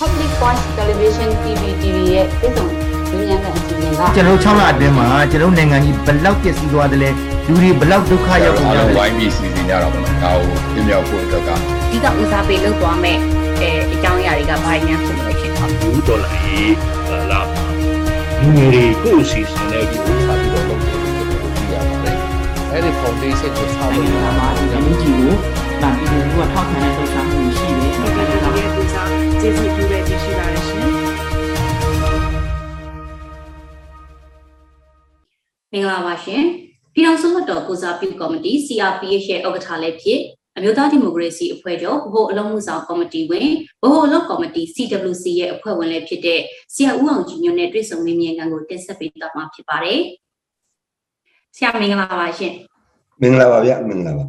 Public Voice Television TV TV ရဲ့ပြည်စုံဉာဏ်ကအစီအစဉ်ကကျွန်တော်6လအတွင်းမှာကျွန်တော်နိုင်ငံကြီးဘယ်လောက်ပျက်စီးသွားတယ်လဲလူတွေဘယ်လောက်ဒုက္ခရောက်ကုန်အားကြလုံးလဲဝိုင်းပြီးစီစဉ်ကြတာပေါ့နော်ဒါကိုပြမြောက်ဖို့အတွက်ကဒီကဦးစားပေးလုပ်သွားမဲ့အဲအကြောင်းအရာတွေကဘာညာဖြစ်လို့ဖြစ်သွားဘူးဒေါ်လာရေးလာလူငယ်တွေကိုအစီအစဉ်နဲ့ဒီဆက်ပြီးတော့လုပ်ဖို့ကျွန်တော်တို့ကြည့်ရပါတယ်အဲ့ဒီ foundation ကိုဆောက်နိုလို့င်ငံမှာဒီကမြကြီးကိုဗန်ပြည်သူကထောက်ခံတဲ့လှုပ်ရှားမှုရှိတယ်။ဒီကနေ့ရဲ့ပူဇော် ကျေးဇူးပြုရခြင်းရှိပါတယ်ရှင်မင်္ဂလာပါရှင်ပြည်ထောင်စုလွှတ်တော်ကိုစားပြုကော်မတီ CRPH ရဲ့ဥက္ကဋ္ဌလည်းဖြစ်အမျိုးသားဒီမိုကရေစီအဖွဲ့ချုပ်ဗဟိုအလုံးမှုဆောင်ကော်မတီဝင်ဗဟိုအလုပ်ကော်မတီ CWC ရဲ့အဖွဲ့ဝင်လည်းဖြစ်တဲ့ဆရာဦးအောင်ကြည်ညွန့်နဲ့တွေ့ဆုံမေးမြန်းခန်းကိုတင်ဆက်ပေးသွားမှာဖြစ်ပါတယ်ဆရာမင်္ဂလာပါရှင်မင်္ဂလာပါဗျမင်္ဂလာပါ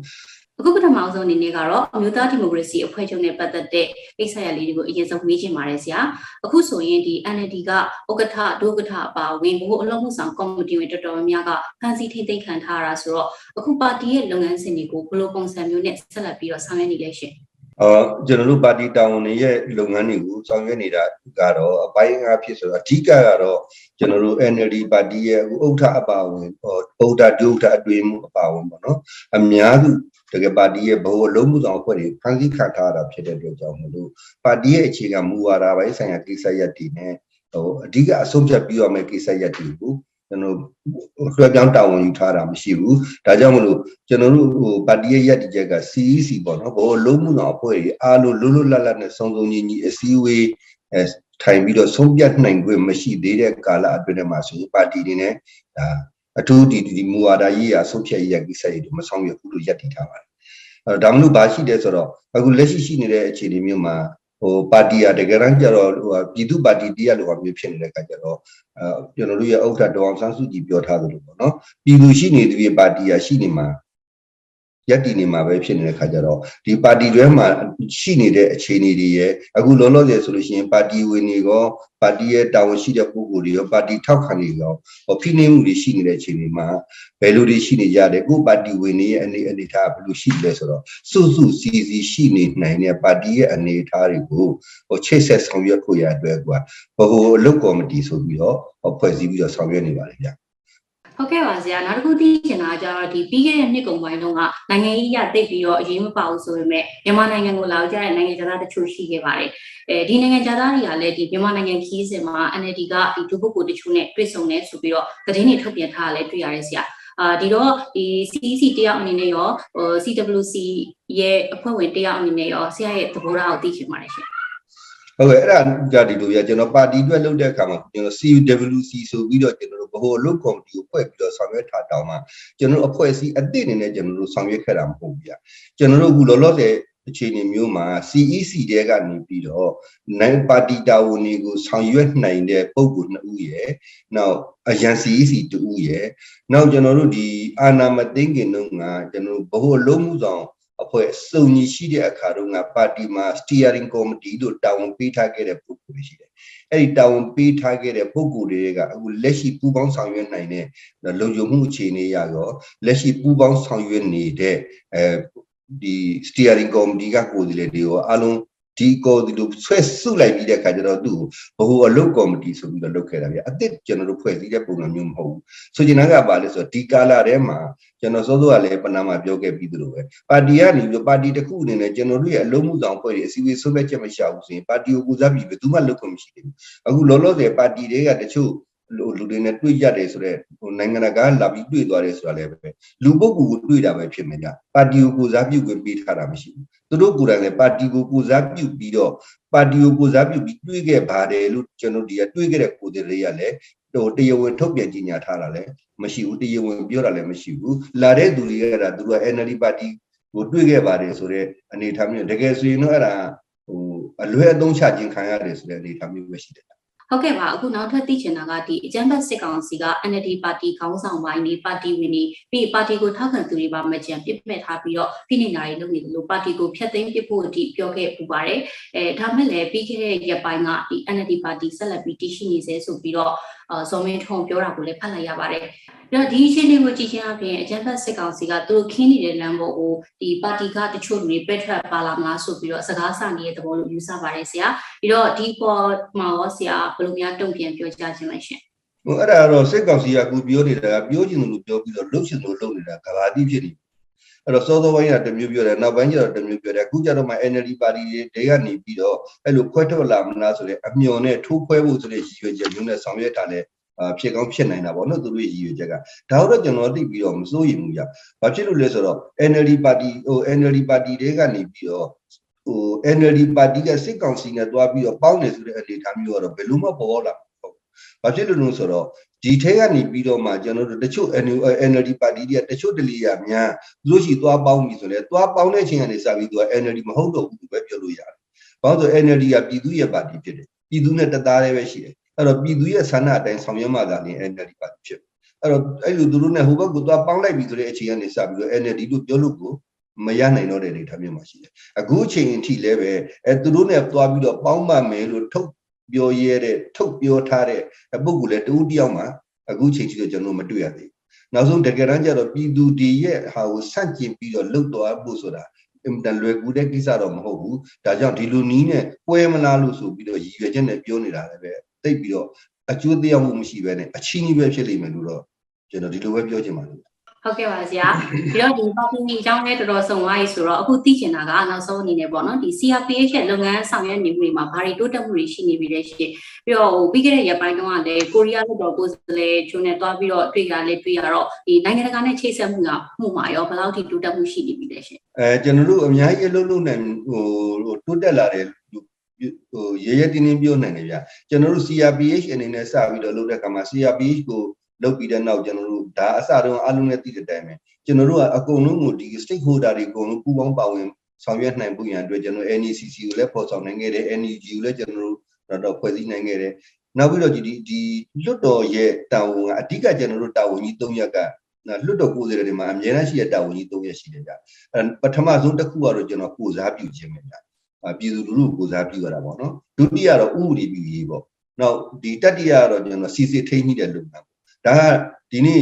အခုပထမဆုံးအနေနဲ့ကတော့အမျိုးသားဒီမိုကရေစီအဖွဲ့ချုပ်နဲ့ပတ်သက်တဲ့ကိစ္စရပ်လေးတွေကိုအရင်ဆုံးမေးချင်ပါတယ်ဆရာအခုဆိုရင်ဒီ NLD ကဥက္ကဋ္ဌဒုဥက္ကဋ္ဌအပါအဝင်ဘို့အလုံးမှုဆောင်ကော်မတီဝင်တော်တော်များများကဖန်စီထိမ့်သိမ်းခံထားရတာဆိုတော့အခုပါတီရဲ့လုပ်ငန်းစဉ်တွေကိုဘယ်လိုပုံစံမျိုးနဲ့ဆက်လက်ပြီးတော့ဆောင်ရွက်နေလဲရှင်အော်ကျွန်တော်တို့ပါတီတာဝန်တွေရဲ့လုပ်ငန်းတွေကိုဆောင်ရွက်နေတာကတော့အပိုင်းအားဖြင့်ဆိုတော့အဓိကကတော့ကျွန်တော်တို့ NLD ပါတီရဲ့အခုဥက္ကဋ္ဌအပါအဝင်ဟောဥက္ကဋ္ဌဒုဥက္ကဋ္ဌအတွင်းမှုအပါအဝင်ပေါ့နော်အများစု တကယ်ပါတီရဲ့ဘဝလုံးမှုဆောင်အဖွဲ့တွေဖန်ဆီးခံထားရတာဖြစ်တဲ့အတွက်ကြောင့်မလို့ပါတီရဲ့အခြေခံမူဝါဒပိုင်းဆိုင်ရာကိစ္စရပ်တွေနဲ့ဟိုအဓိကအဆုံးဖြတ်ပြီးရမယ့်ကိစ္စရပ်တွေကိုကျွန်တော်လွှဲပြောင်းတာဝန်ယူထားတာမရှိဘူးဒါကြောင့်မလို့ကျွန်တော်တို့ဟိုပါတီရဲ့ရည်တည်ချက်က CEC ပေါ့နော်ဘောလုံးမှုတော်အဖွဲ့တွေအားလုံးလွတ်လွတ်လပ်လပ်နဲ့စုံစုံညီညီအစည်းအဝေးအဲထိုင်ပြီးတော့ဆုံးဖြတ်နိုင်ခွင့်မရှိသေးတဲ့ကာလအတွင်းမှာဆိုရင်ပါတီတွေနဲ့ဒါ အထူးဒီဒီမူဝါဒရေးရာဆုံးဖြတ်ရေးရာကိစ္စတွေမဆောင်ရွက်ဘူးလို့ရည်တည်ထားပါတယ်အဲဒါမှမဟုတ်ဘာရှိတယ်ဆိုတော့အခုလက်ရှိရှိနေတဲ့အခြေအနေမျိုးမှာဟိုပါတီရတကယ်တမ်းကျတော့ဟိုပြည်သူပါတီတရားလိုအမျိုးဖြစ်နေတဲ့အခါကျတော့အဲကျွန်တော်တို့ရဲ့ဥက္ကဋ္ဌဒေါအောင်ဆန်းစုကြည်ပြောထားသလိုပေါ့နော်ပြည်သူရှိနေသူရဲ့ပါတီရရှိနေမှာ ရက်တည်နေမှာပဲဖြစ်နေတဲ့ခါကျတော့ဒီပါတီတွဲမှာရှိနေတဲ့အခြေအနေတွေရဲ့အခုလောလောဆယ်ဆိုလို့ရှိရင်ပါတီဝင်တွေရောပါတီရဲ့တာဝန်ရှိတဲ့ပုဂ္ဂိုလ်တွေရောပါတီထောက်ခံတွေရောဟောဖိနှိပ်မှုတွေရှိနေတဲ့အခြေအနေမှာဘယ်လိုတွေရှိနေကြတယ်ကိုပါတီဝင်တွေရဲ့အနေအနေထားဘယ်လိုရှိလဲဆိုတော့စုစုစည်းစည်းရှိနေနိုင်တဲ့ပါတီရဲ့အနေအထားတွေကိုဟိုချိတ်ဆက်ဆောင်ရွက်ဖို့ရအတွက်ကွာဘဟိုအလုပ်ကော်မတီဆိုပြီးတော့ဟောဖွဲ့စည်းပြီးတော့ဆောင်ရွက်နေပါလေဗျာ ဟုတ်ကဲ့ပါဆရာနောက်တစ်ခုသိချင်တာကကျတော့ဒီပြီးခဲ့တဲ့နှစ်ကုန်ပိုင်းတုန်းကနိုင်ငံရေးရသိပ်ပြီးတော့အရေးမပါဘူးဆိုပေမဲ့မြန်မာနိုင်ငံကိုလာကြတဲ့နိုင်ငံသားတချို့ရှိခဲ့ပါတယ်အဲဒီနိုင်ငံသားတွေကလည်းဒီမြန်မာနိုင်ငံခီးစဉ်မှာ NLD ကဒီဒုပုဂ္ဂိုလ်တချို့နဲ့တွေ့ဆုံနေဆိုပြီးတော့သတင်းတွေထုတ်ပြန်ထားတာလည်းတွေ့ရတယ်ဆရာအာဒီတော့ဒီ CEC တယောက်အနေနဲ့ရောဟို CWC ရဲ့အဖွဲ့ဝင်တယောက်အနေနဲ့ရောဆရာရဲ့သဘောထားကိုသိချင်ပါတယ်ရှင် ဟုတ်ကဲ့အဲ့ဒါကြဒီလိုပြကျွန်တော်ပါတီအတွက်လုပ်တဲ့အခါမှာကျွန်တော် CUWC ဆိုပြီးတော့ကျွန်တော်တို့ဘဟိုအလုပ်ကော်မတီကိုဖွဲ့ပြီးတော့ဆောင်ရွက်ထားတောင်းမှာကျွန်တော်တို့အဖွဲ့အစည်းအသစ်အနေနဲ့ကျွန်တော်တို့ဆောင်ရွက်ခဲ့တာမဟုတ်ဘူးဗျကျွန်တော်တို့အခုလောလောဆယ်အခြေအနေမျိုးမှာ CEC တဲကနေပြီးတော့နိုင်ပါတီတာဝန်တွေကိုဆောင်ရွက်နိုင်တဲ့ပုံကူနှစ်ဦးရယ်နောက်အရန် CEC တူဦးရယ်နောက်ကျွန်တော်တို့ဒီအာနာမသိင္ကင်တို့ကကျွန်တော်တို့ဘဟိုအလုံးမှုဆောင် အဖွဲ့စုံညီရှိတဲ့အခါတုန်းကပါတီမှာ steering committee တို့တာဝန်ပေးထားခဲ့တဲ့ပုဂ္ဂိုလ်တွေရှိတယ်။အဲ့ဒီတာဝန်ပေးထားခဲ့တဲ့ပုဂ္ဂိုလ်တွေကအခုလက်ရှိပူးပေါင်းဆောင်ရွက်နိုင်တဲ့လုံခြုံမှုအခြေအနေရရောလက်ရှိပူးပေါင်းဆောင်ရွက်နေတဲ့အဲဒီ steering committee ကကိုယ်စားလှယ်တွေရောအားလုံး ဒီကိုဒီလိုဆွဲစုလိုက်ပြီးတဲ့အခါကျတော့သူ့ကိုဘဟိုအလုပ်ကော်မတီဆိုပြီးတော့လုပ်ခဲ့တာဗျအစ်စ်ကျွန်တော်တို့ဖွဲ့စည်းတဲ့ပုံစံမျိုးမဟုတ်ဘူးဆိုချင်တာကဘာလဲဆိုတော့ဒီကာလာထဲမှာကျွန်တော်စောစောကလည်းပနာမှာပြောခဲ့ပြီးသလိုပဲပါတီကနေပြီးတော့ပါတီတစ်ခုအနေနဲ့ကျွန်တော်တို့ရဲ့အလုံးမှုဆောင်ဖွဲ့တွေအစည်းအဝေးဆုံးဖြတ်ချက်မရှာဘူးဆိုရင်ပါတီကိုကူစားပြီးဘယ်သူမှလုပ်ခွင့်မရှိဘူးအခုလောလောဆယ်ပါတီတွေကတချို့ လူလူတွေနဲ့တွေ့ရတယ်ဆိုတော့ဟိုနိုင်ငံတကာလာပြီးတွေ့သွားတယ်ဆိုတာလည်းပဲလူပုဂ္ဂိုလ်ကိုတွေ့တာပဲဖြစ်မယ်ကြပါတီကိုကိုစားပြုခွင့်ပေးထားတာမရှိဘူးသူတို့ကိုယ်တိုင်လည်းပါတီကိုကိုစားပြုပြီးတော့ပါတီကိုကိုစားပြုပြီးတွေ့ခဲ့ပါတယ်လို့ကျွန်တော်ဒီကတွေ့ခဲ့တဲ့ကိုယ်တွေတွေကလည်းဟိုတရားဝင်ထုတ်ပြန်ကြေညာထားတာလည်းမရှိဘူးတရားဝင်ပြောတာလည်းမရှိဘူးလာတဲ့သူတွေကအဲ့ဒါသူက NLD ပါတီကိုတွေ့ခဲ့ပါတယ်ဆိုတော့အနေထားမျိုးတကယ်ဆိုရင်တော့အဲ့ဒါဟိုအလွဲအသုံးချခြင်းခံရတယ်ဆိုတဲ့အနေထားမျိုးပဲရှိတယ် ဟုတ်ကဲ့ပါအခုနောက်ထပ်သိချင်တာကဒီအကြမ်းဖက်စစ်ကောင်စီက NLD ပါတီခေါင်းဆောင်ပိုင်းတွေပါတီဝင်တွေပြီးပါတီကိုထောက်ခံသူတွေပါမကြံပြစ်မဲ့ထားပြီးတော့ဖိနေနာတွေလုပ်နေတယ်လို့ပါတီကိုဖျက်သိမ်းပစ်ဖို့အထိပြောခဲ့ပူပါတယ်အဲဒါမဲ့လည်းပြီးခဲ့တဲ့ရက်ပိုင်းကဒီ NLD ပါတီဆက်လက်ပြီးတည်ရှိနေစေဆိုပြီးတော့အာ ဇော်မင်းထွန်းပြောတာကိုလည်းဖတ်လိုက်ရပါတယ်ပြီးတော့ဒီအခြေအနေကိုကြည့်ချင်းအပြင်အကြံဖက်စစ်ကောင်စီကသူတို့ခင်းနေတဲ့လမ်းပေါ်ကိုဒီပါတီကတချို့လူတွေပက်ထရက်ပါလာမလားဆိုပြီးတော့စကားဆနေတဲ့သဘောလို့ယူဆပါတယ်ဆရာပြီးတော့ဒီပေါ်မှာရောဆရာဘယ်လိုများတုံ့ပြန်ပြောကြားခြင်းလဲရှင်ဟိုအဲ့ဒါကတော့စိတ်ကောက်စီကအခုပြောနေတာကပြောချင်တယ်လို့ပြောပြီးတော့လှုပ်ချင်တယ်လို့လှုပ်နေတာကဘာတိဖြစ်နေ အဲ့တော့စောစောပိုင်းကတစ်မျိုးပြောတယ်နောက်ပိုင်းကျတော့တစ်မျိုးပြောတယ်အခုကျတော့မှ NLD ပါတီတွေကနေပြီးတော့အဲ့လိုခွဲထွက်လာမလားဆိုတဲ့အမျှော်နဲ့ထိုးခွဲဖို့ဆိုတဲ့ရည်ရွယ်ချက်မျိုးနဲ့ဆောင်ရွက်တာလည်းအာဖြစ်ကောင်းဖြစ်နိုင်တာပေါ့နော်သူတို့ရည်ရွယ်ချက်ကဒါတော့ကျွန်တော်သိပြီးတော့မစိုးရင်ဘူးကြ။ဘာဖြစ်လို့လဲဆိုတော့ NLD ပါတီဟို NLD ပါတီတွေကနေပြီးတော့ဟို NLD ပါတီကစစ်ကောင်စီနဲ့တွားပြီးတော့ပေါင်းနေဆိုတဲ့အနေအထားမျိုးကတော့ဘယ်လို့မှပေါ်လာမှာမဟုတ်ဘူး။ဘာဖြစ်လို့လဲဆိုတော့ ဒီထဲကနေပြီးတော့မှကျွန်တော်တို့တချို့ NLD ပါတီတွေကတချို့တလီယာများသူတို့ရှိသွားပေါင်းပြီဆိုလဲသွားပေါင်းတဲ့ချိန်ကနေစပြီးသူက NLD မဟုတ်တော့ဘူးသူပဲပြောလို့ရတယ်။ဘာလို့ဆို NLD ကပြည်သူရဲ့ပါတီဖြစ်တယ်။ပြည်သူနဲ့တသားတည်းပဲရှိတယ်။အဲ့တော့ပြည်သူရဲ့ဆန္ဒအတိုင်းဆောင်ရွက်မှသာလျှင် NLD ပါတီဖြစ်အဲ့တော့အဲ့လိုသူတို့နဲ့ဟိုဘက်ကသွားပေါင်းလိုက်ပြီဆိုတဲ့အချိန်ကနေစပြီးတော့ NLD လို့ပြောလို့ကိုမရနိုင်တော့တဲ့အနေအထားမျိုးမှာရှိတယ်အခုအချိန်အထိလည်းပဲအဲသူတို့နဲ့သွားပြီးတော့ပေါင်းမှမယ်လို့ထုတ် ပြောရဲတဲ့ထုတ်ပြောထားတဲ့ပုဂ္ဂိုလ်လည်းတူတယောက်မှအခုချိန်ထိတော့ကျွန်တော်မတွေ့ရသေးဘူးနောက်ဆုံးတကယ်တမ်းကျတော့ပြည်သူဒီရဲ့ဟာကိုဆန့်ကျင်ပြီးတော့လှုပ်သွားဖို့ဆိုတာအင်တန်လွယ်ကူတဲ့ကိစ္စတော့မဟုတ်ဘူးဒါကြောင့်ဒီလိုနီးနဲ့ပွဲမလားလို့ဆိုပြီးတော့ရည်ရွယ်ချက်နဲ့ပြောနေတာလည်းပဲတိတ်ပြီးတော့အကျိုးတရားမှုမရှိဘဲနဲ့အချင်းကြီးပဲဖြစ်လိမ့်မယ်လို့တော့ကျွန်တော်ဒီလိုပဲပြောချင်ပါတယ် ဟုတ်ကဲ့ပါဆရာပြီးတော့ဒီပါတီအကြောင်းလည်းတော်တော်စုံသွားပြီဆိုတော့အခုသိချင်တာကနောက်ဆုံးအနေနဲ့ပေါ့နော်ဒီ CRPH ရဲ့လုပ်ငန်းဆောင်ရွက်နေမှုတွေမှာဘာတွေတိုးတက်မှုတွေရှိနေပြီလဲရှိပြီးတော့ဟိုပြီးခဲ့တဲ့ရက်ပိုင်းတုန်းကလည်းကိုရီးယားလက်တော်ကိုယ်စားလှယ်ချိုးနဲ့တွားပြီးတော့တွေ့ကြလဲတွေ့ရတော့ဒီနိုင်ငံတကာနဲ့ချိတ်ဆက်မှုကမှုမှာရောဘယ်လောက်ထိတိုးတက်မှုရှိနေပြီလဲရှင်အဲကျွန်တော်တို့အများကြီးအလုပ်လုပ်နိုင်ဟိုတိုးတက်လာတဲ့ဟိုရရတင်းတင်းပြောနိုင်တယ်ဗျကျွန်တော်တို့ CRPH အနေနဲ့စပြီးတော့လုပ်တဲ့အခါမှာ CRPH ကို လုပ်ပြီးတဲ့နောက်ကျွန်တော်တို့ဒါအစတုန်းအလုံးနဲ့တည်တဲ့အတိုင်းပဲကျွန်တော်တို့ကအကုန်လုံးကိုဒီ stakeholder တွေအကုန်လုံးပူးပေါင်းပါဝင်ဆောင်ရွက်နိုင်ဖို့ရန်အတွက်ကျွန်တော် NECC ကိုလည်းပေါ်ဆောင်နိုင်ခဲ့တယ် NUG ကိုလည်းကျွန်တော်တို့တော့ဖွဲ့စည်းနိုင်ခဲ့တယ်နောက်ပြီးတော့ဒီဒီလွတ်တော်ရဲ့တာဝန်ကအဓိကကျွန်တော်တို့တာဝန်ကြီး၃ရက်ကလွတ်တော်ကိုယ်စားလှယ်တွေမှာအများအားရှိတဲ့တာဝန်ကြီး၃ရက်ရှိတယ်ဗျအဲပထမဆုံးတစ်ခုကတော့ကျွန်တော်ကိုစားပြုခြင်းပဲဗျပြည်သူလူထုကိုစားပြုရတာပေါ့နော်ဒုတိယတော့ဥပဒေပြုရေးပေါ့နောက်ဒီတတိယကတော့ကျွန်တော်စီစီထိန်းကြီးတဲ့လုပ်ငန်း ဒါကဒီနေ့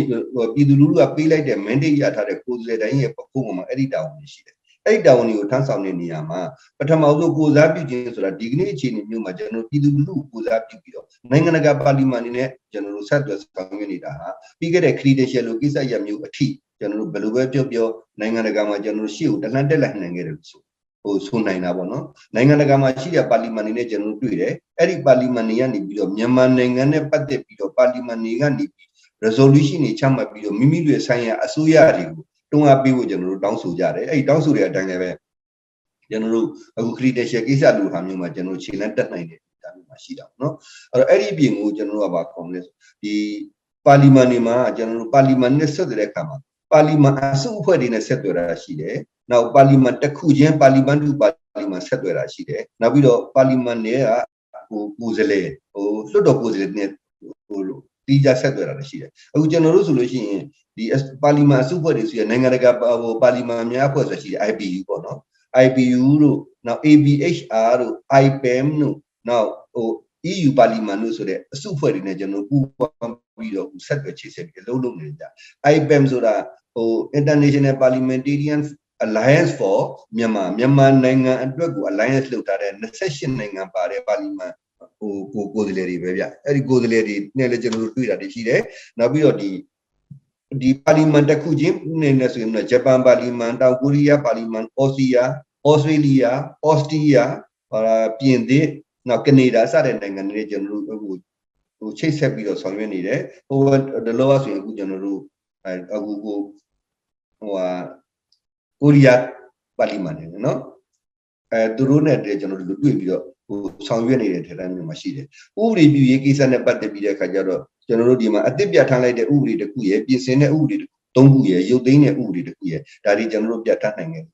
ပြည်သူလူထုကပေးလိုက်တဲ့ mandate ရထားတဲ့ကိုယ်စားလှယ်တိုင်းရဲ့ပခုံးပေါ်မှာအဲ့ဒီတာဝန်ရှိတယ်အဲ့ဒီတာဝန်တွေကိုထမ်းဆောင်တဲ့နေရာမှာပထမဆုံးကိုစားပြုခြင်းဆိုတာဒီကနေ့အခြေအနေမျိုးမှာကျွန်တော်ပြည်သူလူထုကိုစားပြုပြီးတော့နိုင်ငံတကာပါလီမန်တွေနဲ့ကျွန်တော်တို့ဆက်သွယ်ဆောင်ရွက်နေတာဟာပြီးခဲ့တဲ့ credential လိုကိစ္စရပ်မျိုးအထိကျွန်တော်တို့ဘယ်လိုပဲပြောပြောနိုင်ငံတကာမှာကျွန်တော်တို့ရှေ့ကိုတလှမ်းတက်လိုက်နိုင်ခဲ့တယ်လို့ဆိုဟိုဆိုနိုင်တာပေါ့နော်နိုင်ငံတကာမှာရှိတဲ့ပါလီမန်တွေနဲ့ကျွန်တော်တို့တွေ့တယ်အဲ့ဒီပါလီမန်တွေကနေပြီးတော့မြန်မာနိုင်ငံနဲ့ပတ်သက်ပြီးတော့ပါလီမန်တွေကနေပြီး resolution တွေချမှတ်ပြီးတော့မိမိတို့ဆိုင်ရာအစိုးရတွေကိုတွန်းအားပေးဖို့ကျွန်တော်တို့တောင်းဆိုကြတယ်အဲ့ဒီတောင်းဆိုတဲ့အတိုင်းလည်းပဲကျွန်တော်တို့အခု credential ကိစ္စလိုဟာမျိုးမှာကျွန်တော်တို့ခြေလမ်းတက်နိုင်တယ်ဒါမျိုးမှာရှိတာပေါ့နော်အဲ့တော့အဲ့ဒီအပြင်ကိုကျွန်တော်တို့ကဘာခေါ်မလဲဒီပါလီမန်တွေမှာကျွန်တော်တို့ပါလီမန်နဲ့ဆက်တဲ့အခါမှာပါလီမန်အစုအဖွဲ့တွေနဲ့ဆက်သွယ်တာရှိတယ်နောက်ပါလီမန်တစ်ခုချင်းပါလီမန်တူပါလီမန်ဆက်သွယ်တာရှိတယ်နောက်ပြီးတော့ပါလီမန်တွေကဟိုကိုယ်စားလှယ်ဟိုလွှတ်တော်ကိုယ်စားလှယ်နဲ့ဟို တီးကြဆက်သွယ်တာလည်းရှိတယ်အခုကျွန်တော်တို့ဆိုလို့ရှိရင်ဒီပါလီမန်အစုအဖွဲ့တွေဆိုရနိုင်ငံတကာဟိုပါလီမန်များအဖွဲ့ဆိုရှိတယ် IPU ပေါ့နော် IPU တို့နောက် ABHR တို့ IPM တို့နောက်ဟို EU ပါလီမန်တို့ဆိုတဲ့အစုအဖွဲ့တွေနဲ့ကျွန်တော်ပူးပေါင်းပြီးတော့ဆက်သွယ်ချိတ်ဆက်ပြီးအလုပ်လုပ်နေကြ IPM ဆိုတာဟို International Parliamentarian Alliance for မြန်မာမြန်မာနိုင်ငံအတွက်ကို alliance လုပ်ထားတဲ့28နိုင်ငံပါတဲ့ပါလီမန် ဟိုကိုကိုယ်စားလှယ်တွေပဲဗျအဲ့ဒီကိုယ်စားလှယ်တွေနဲ့လည်းကျွန်တော်တို့တွေ့တာတွေရှိတယ်နောက်ပြီးတော့ဒီဒီပါလီမန်တစ်ခုချင်းနေနေဆိုရင်တော့ဂျပန်ပါလီမန်တောင်ကိုရီးယားပါလီမန်အော်စတြီးယားဩစတြေးလျဩစတြီးယားဟာပြင်သစ်နောက်ကနေဒါစတဲ့နိုင်ငံတွေကျွန်တော်တို့ဟိုဟိုချိတ်ဆက်ပြီးတော့ဆောင်ရွက်နေတယ်ဟိုဒလောကဆိုရင်အခုကျွန်တော်တို့အခုကိုဟိုဟာကိုရီးယားပါလီမန်နေနော်အဲသူတို့နဲ့တည်းကျွန်တော်တို့တွေ့ပြီးတော့ ဟိုဆောင်ရွက်နေတဲ့ထဲတိုင်းမျိုးမှာရှိတယ်ဥပဒေပြုရေးကိစ္စနဲ့ပတ်သက်ပြီးတဲ့အခါကျတော့ကျွန်တော်တို့ဒီမှာအသစ်ပြဋ္ဌာန်းလိုက်တဲ့ဥပဒေတစ်ခုရယ်ပြင်ဆင်တဲ့ဥပဒေတစ်ခုသုံးခုရယ်ရုပ်သိမ်းတဲ့ဥပဒေတစ်ခုရယ်ဒါတွေကျွန်တော်တို့ပြဋ္ဌာန်းနိုင်ခဲ့တယ်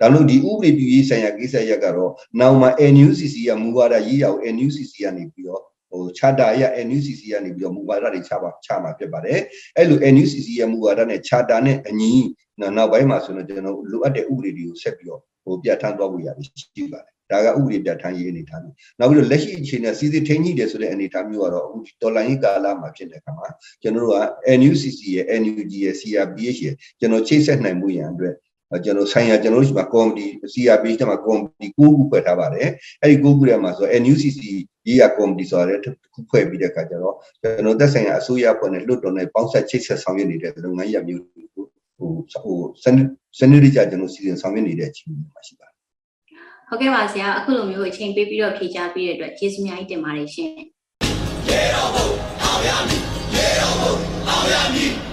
ဒါလို့ဒီဥပဒေပြုရေးဆိုင်ရာကိစ္စရပ်ကတော့နောက်မှာ NUCC ကမူဝါဒရေးရအောင် NUCC ကနေပြီးတော့ဟို charter ရ NUCC ကနေပြီးတော့မူဝါဒတွေချပါချမှာဖြစ်ပါတယ်အဲ့လို NUCC ရဲ့မူဝါဒနဲ့ charter နဲ့အညီနောက်ပိုင်းမှာဆိုတော့ကျွန်တော်လိုအပ်တဲ့ဥပဒေတွေကိုဆက်ပြီးတော့ဟိုပြဋ္ဌာန်းသွားဖို့ရတယ်ရှိပါတယ် ဒါကဥပဒေပြဋ္ဌာန်းရေးအနေထားမျိုးနောက်ပြီးတော့လက်ရှိအခြေအနေစီစီထိန်းကြီးတယ်ဆိုတဲ့အနေထားမျိုးကတော့အခုတော်လိုင်းရေးကာလမှာဖြစ်တဲ့အခါမှာကျွန်တော်တို့က NUCC ရဲ့ NUG ရဲ့ CRPH ရဲ့ကျွန်တော်ချိတ်ဆက်နိုင်မှုရန်အတွက်ကျွန်တော်ဆိုင်ရာကျွန်တော်တို့ရှိမှာ committee CRPH တမှာ committee ကိုခုဖွဲ့ထားပါတယ်အဲ့ဒီကိုခုထဲမှာဆို NUCC ရေးရ committee ဆိုတဲ့တစ်ခုဖွဲ့ပြီးတဲ့အခါကျတော့ကျွန်တော်သက်ဆိုင်ရာအစိုးရအဖွဲ့နဲ့လွတ်တော်နဲ့ပေါင်းဆက်ချိတ်ဆက်ဆောင်ရွက်နေတဲ့လုပ်ငန်းရပ်မျိုးကိုဟိုဟိုစနစ်စနစ်တကျကျွန်တော်စီစဉ်ဆောင်ရွက်နေတဲ့အချိန်မှာရှိပါတယ် ဟုတ်ကဲ့ပါဆရာအခုလိုမျိုးအချိန်ပေးပြီးတော့ဖြေကြားပေးတဲ့အတွက်ကျေးဇူးအများကြီးတင်ပါတယ်ရှင်ရေတော်ဘုံအောင်ရမည်ရေတော်ဘုံအောင်ရမည်